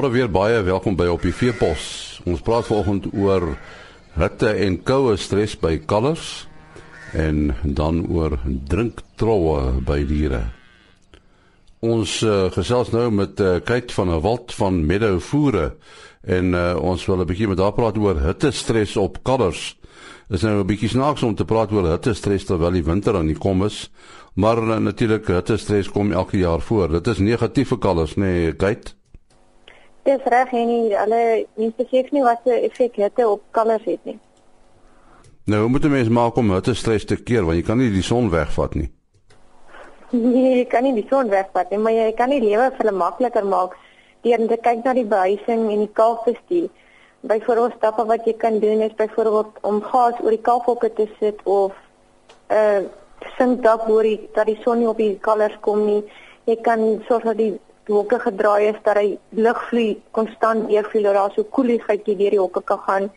Môre weer baie welkom by op die Veepos. Ons praat vanoggend oor hitte en koue stres by kalvers en dan oor drinktroue by diere. Ons uh, gesels nou met uh, Kate van der Walt van Meadow Voere en uh, ons wil 'n bietjie met haar praat oor hitte stres op kalvers. Dit is nou 'n bietjie snaaks om te praat oor hitte stres terwyl die winter aan die kom is, maar uh, natuurlik hitte stres kom elke jaar voor. Dit is negatief vir kalvers, nê, nee, Kate? Dis reg en nie alle mense besef nie wat se effek hitte op kalvers het nie. Nou moet jy mens maak om hitte stres te keer want jy kan nie die son wegvat nie. Nee, jy kan nie die son wegvat nie, maar jy kan die lewe vir hulle makliker maak deur te kyk na die behuising en die kalfbestuur. Byvoorbeeld stappe wat jy kan doen is byvoorbeeld om gas oor die kalfhokke te sit of 'n uh, sinkdak oor die dat die son nie op die kalvers kom nie. Jy kan sorg dat die hokke gedraai is dat hy lugvloei konstant deurvloei dat daar so koeligheid deur die hokke kan gaan.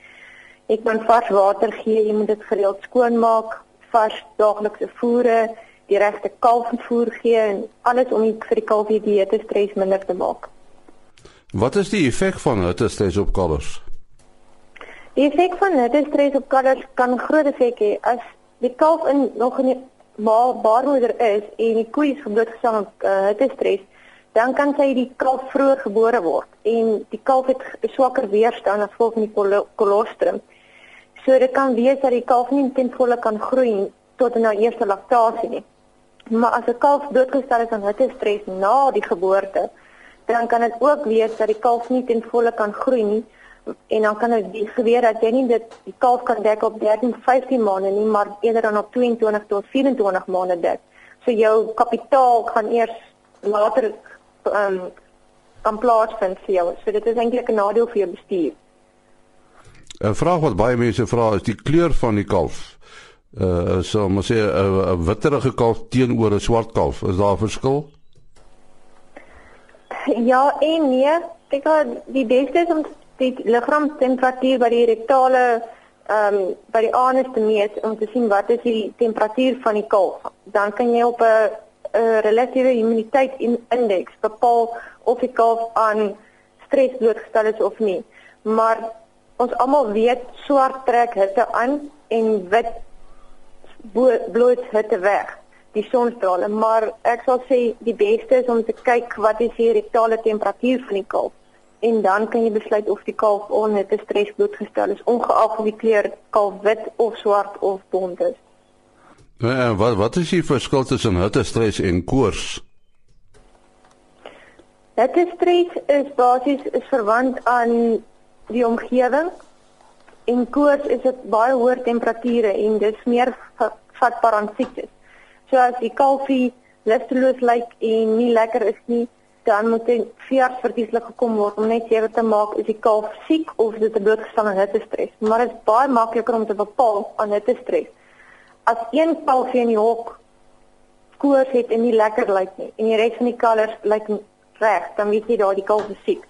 Ek kan vars water gee, jy moet dit gereeld skoonmaak, vars daaglikse voere, die regte kalfvoer gee en alles om die, vir die kalfie dieete stres minder te maak. Wat is die effek van hitte stres op kalvers? Die effek van hitte stres op kalvers kan groot effek hê as die kalf in nog in die baarmoeder is en die koei is geblootgestel aan uh, hitte stres dan kan sy die kalf vroeër gebore word en die kalf het swakker weerstand as gevolg van die kolostrum. So dit kan wees dat die kalf nie ten volle kan groei tot na eerste laktasie nie. Maar as 'n kalf doodgestel is aan hitte stres na die geboorte, dan kan dit ook wees dat die kalf nie ten volle kan groei nie en dan kan dit gebeur dat jy nie dit die kalf kan dek op 13, 15 maande nie, maar eerder dan op 22 tot 24 maande dek. So jou kapitaal gaan eers later um, kan plaasvind vir jou. So dit is eintlik 'n nadeel vir jou bestuur. 'n Vraag wat baie mense vra is die kleur van die kalf. Uh so moet sê 'n 'n witterige kalf teenoor 'n swart kalf, is daar 'n verskil? Ja en nee, kyk die beste is om die liggaamstemperatuur by die rektale ehm um, by die anus te meet om te sien wat is die temperatuur van die kalf. Dan kan jy op 'n 'n relatiewe immuniteit indeks bepaal of die kalf aan stres blootgestel is of nie. Maar ons almal weet swart trek hitte aan en wit bloot hitte weg die sonstrale maar ek sal sê die beste is om te kyk wat is die rektale temperatuur van die kalf en dan kan jy besluit of die kalf onder hitte stres blootgestel is ongeag of die kleur kalf wit of swart of bont is. Nou, en wat wat is die verskil tussen hitte stres en koors? Hitte stres is basies is verwant aan die omgewing en koors is dit baie hoër temperature en dis meer vatbaar aan siektes. So as die kalfie lusteloos lyk en nie lekker is nie, dan moet 'n veearts verkieslik gekom word om net seker te maak is die kalf siek of is dit 'n blootgestelde hitte stres. Maar dit is baie makliker om te bepaal aan hitte stres as een kalfie in die hok koors het en nie lekker lyk nie en die res van die kalvers lyk reg, dan weet jy daai kalf is siek.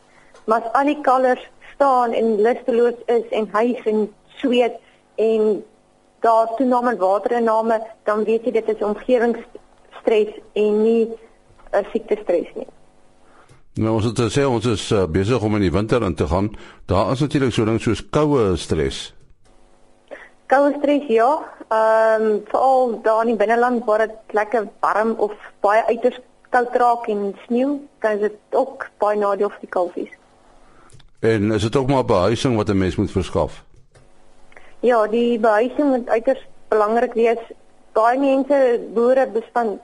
Maar as al die kalvers staan en lusteloos is en hys en sweet en daar toename waterinname, dan weet jy dit is omgewingsstres en nie 'n siekte stres nie. Nou ons het gesê ons is uh, besig om in die winter in te gaan. Daar is natuurlik so ding soos koue stres. Koue stres ja. Ehm um, veral daar in die binneland waar dit lekker warm of baie uiters koud raak en sneeu, kan dit ook baie nadeel vir die kalfies. En is dit ook maar behuising wat 'n mens moet verskaf? Ja, die behuising moet uiters belangrik wees. Baie mense boere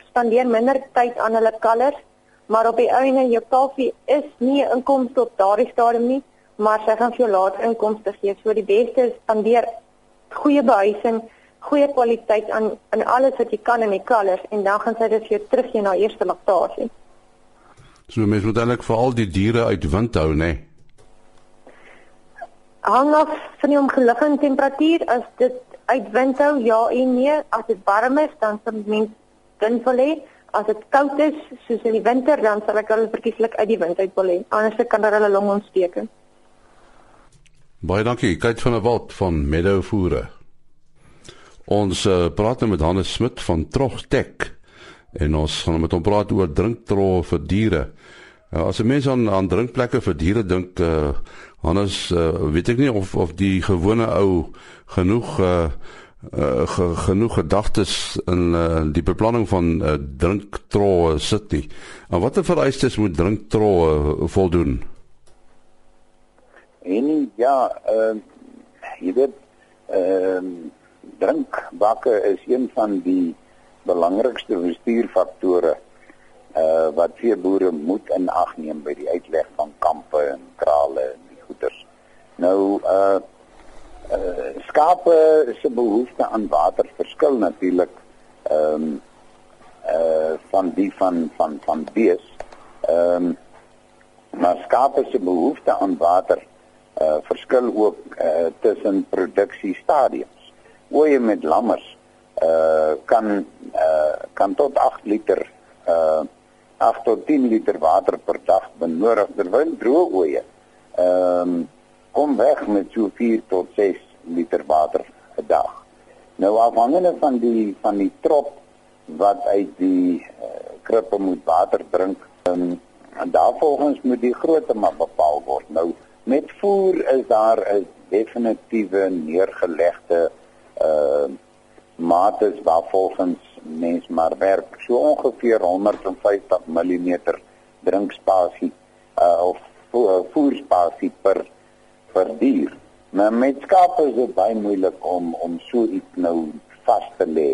spandeer minder tyd aan hulle kalvers, maar op die einde jou kalfie is nie 'n inkomste op daardie stadium nie, maar sy gaan vir jou later inkomste gee. So die beste is spandeer goeie behuising, goeie kwaliteit aan in alles wat jy kan in die kalvers en dan gaan sy dit vir jou teruggee na eerste laktasie. So mens moet eintlik vir al die diere uit wind hou, né? Nee? Hang af van die omgewing temperatuur as dit uit wind hou, ja en nee, as dit warm is dan sal mens dun wil hê. As dit koud is, soos in die winter, dan sal ek hulle verkieslik uit die wind uit wil hê. Anders kan hulle hulle long ontsteek. Baie dankie, Kate van der Walt van Meadow Voere. Ons uh, praat nou met Hannes Smit van Trogtek en ons gaan met hom praat oor drinktroe vir diere. Ja, as 'n mens aan aan drinkplekke vir diere dink, uh anders uh, weet ek nie of of die gewone ou genoeg uh uh, ge, genoeg gedagtes in uh, die beplanning van uh, drinktroe sit nie. En watter vereistes moet drinktroe uh, voldoen? En ja, ehm uh, jy weet ehm uh, drinkbakke is een van die belangrikste bestuurfaktore uh wat veeboere moet in ag neem by die uitleg van kampe en krale en die goeders. Nou uh uh skape se behoefte aan water verskil natuurlik ehm um, uh van die van van van bees. Ehm um, maar skape se behoefte aan water uh verskil ook uh tussen produksiestadiums. Ooe met lammers uh kan uh kan tot 8 liter uh 8 tot 10 liter water per dag benodig terwyl droë ooe ehm um, kom weg met so 4 tot 6 liter water 'n dag. Nou afhangende van die van die trop wat uit die uh, krippe moet water drink, um, en daarvolgens moet die grootte maar bepaal word. Nou met voer is daar 'n definitiewe neergelegde uh mates waarvolgens mens maar werk. So ongeveer 150 mm drinkspasie uh, of voerspasie per per dier. Maar met skape is dit baie moeilik om om so iets nou vas te lê.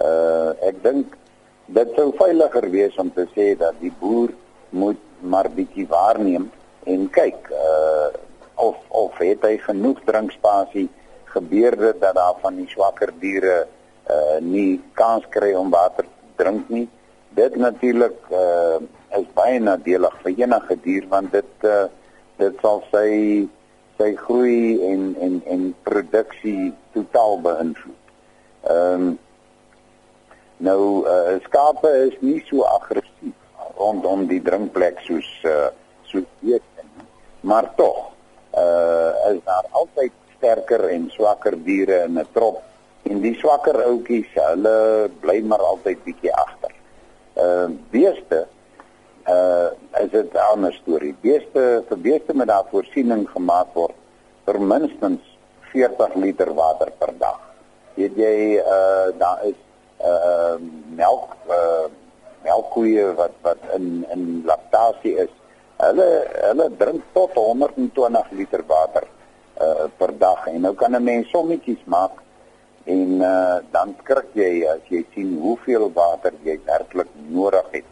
Uh ek dink dit sou veiliger wees om te sê dat die boer moet maar bietjie waarneem en kyk uh of of het hy genoeg drinkspasie gebeur dit dat daar van die swakker diere uh nie kans kry om water te drink nie. Dit natuurlik uh is baie nadelig vir enige dier want dit uh dit sal sy sy groei en en en produksie totaal beïnvloed. Ehm um, nou uh, skape is nie so aggressief rondom die drinkplek soos uh, so weet maar tog uh is daar altyd sterker en swakker diere in 'n trop en die swakker ouetjies hulle bly maar altyd bietjie agter. Ehm uh, beeste uh is dit 'n ander storie. Beeste vir beeste met daar voorsiening gemaak word vir minstens 40 liter water per dag. Weet jy uh daar is uh melk uh melkkoeie wat wat in in laktasie is. Hulle hulle drink tot 120 liter water uh per dag en nou kan 'n mens sommetjies maak en uh dan skrik jy as jy sien hoeveel water jy werklik nodig het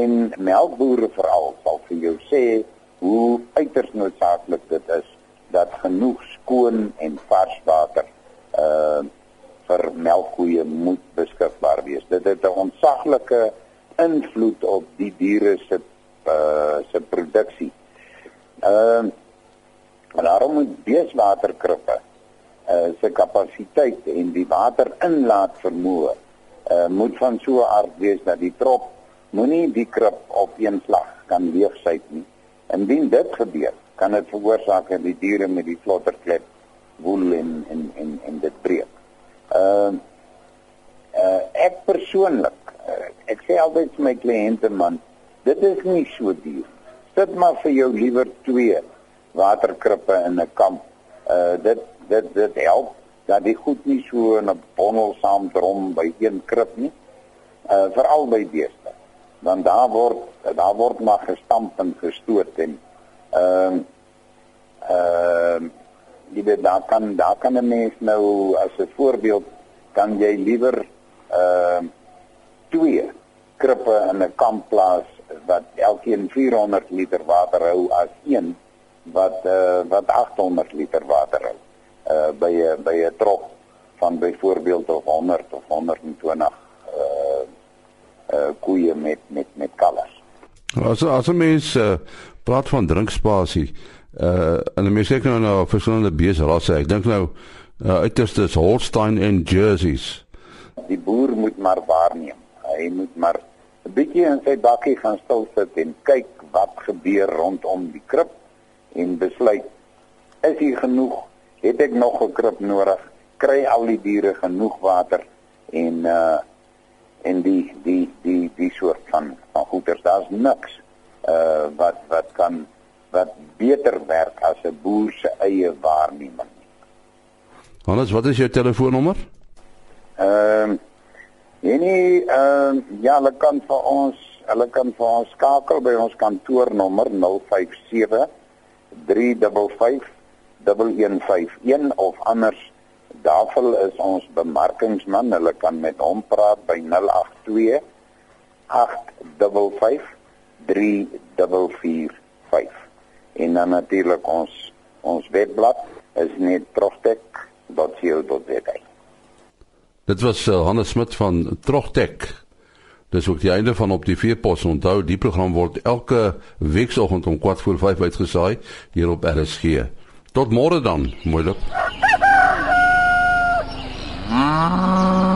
en melkbore veral sal vir jou sê hoe uiters noodsaaklik dit is dat genoeg skoon en vars water uh vir melkkoeie moet beskikbaar wees. Dit het 'n ontsaglike invloed op die diere se uh se produksie. Ehm uh, daarom moet beeswaterkrippe uh se kapasiteit en die waterinlaat vermoë uh moet van so 'n aard wees dat die trop moenie die krip op een slag kan leegsuit nie. Indien dit gebeur, kan dit veroorsaak dat die diere met die vlotterklep woel en en en en dit breek. Ehm uh, uh, ek persoonlik uh, ek sê altyd vir my kliënte man, dit is nie so duur. Sit maar vir jou liewer twee waterkrippe in 'n kamp. Uh dit dit dit help dat die goed nie so in 'n bondel saam drom by een krip nie. Uh veral by beeste dan daar word daar word maar gestamp en gestoot en ehm uh, ehm uh, jy weet daar kan daar kan 'n mens nou as 'n voorbeeld kan jy liewer ehm uh, twee krippe in 'n kamp plaas wat elkeen 400 liter water hou as een wat uh, wat 800 liter water hou uh, by 'n by 'n trop van byvoorbeeld of 100 of 120 uh uh koeie met met met kalvers. As as mens uh, praat van drinkspasie uh en 'n mens kyk nou na verskillende beesrasse. Ek dink nou uh, uiterste is Holstein en Jerseys. Die boer moet maar waarneem. Hy moet maar 'n bietjie in sy bakkie gaan stil sit en kyk wat gebeur rondom die krib en besluit is hier genoeg? Het ek nog 'n krib nodig? Kry al die diere genoeg water? En uh en die die die die soort van van goeders daar's niks uh wat wat kan wat beter werk as 'n boer se eie waarneming. Hannes, wat is jou telefoonnommer? Ehm uh, enige ehm uh, ja, hulle kan vir ons, hulle kan vir ons skakel by ons kantoornommer 057 355 1151 of anders Daarvol is ons bemarkingsman, hulle kan met hom praat by 082 855 3445. En dan natuurlik ons ons webblad is net troftek.co.za. Dit was uh, Hannes Smit van Troftek. Dis ook die einde van op die veepos. Onthou, die program word elke weekoggend om 4:45 uitgesaai hier op RSG. Tot môre dan, mooi loop. Ah.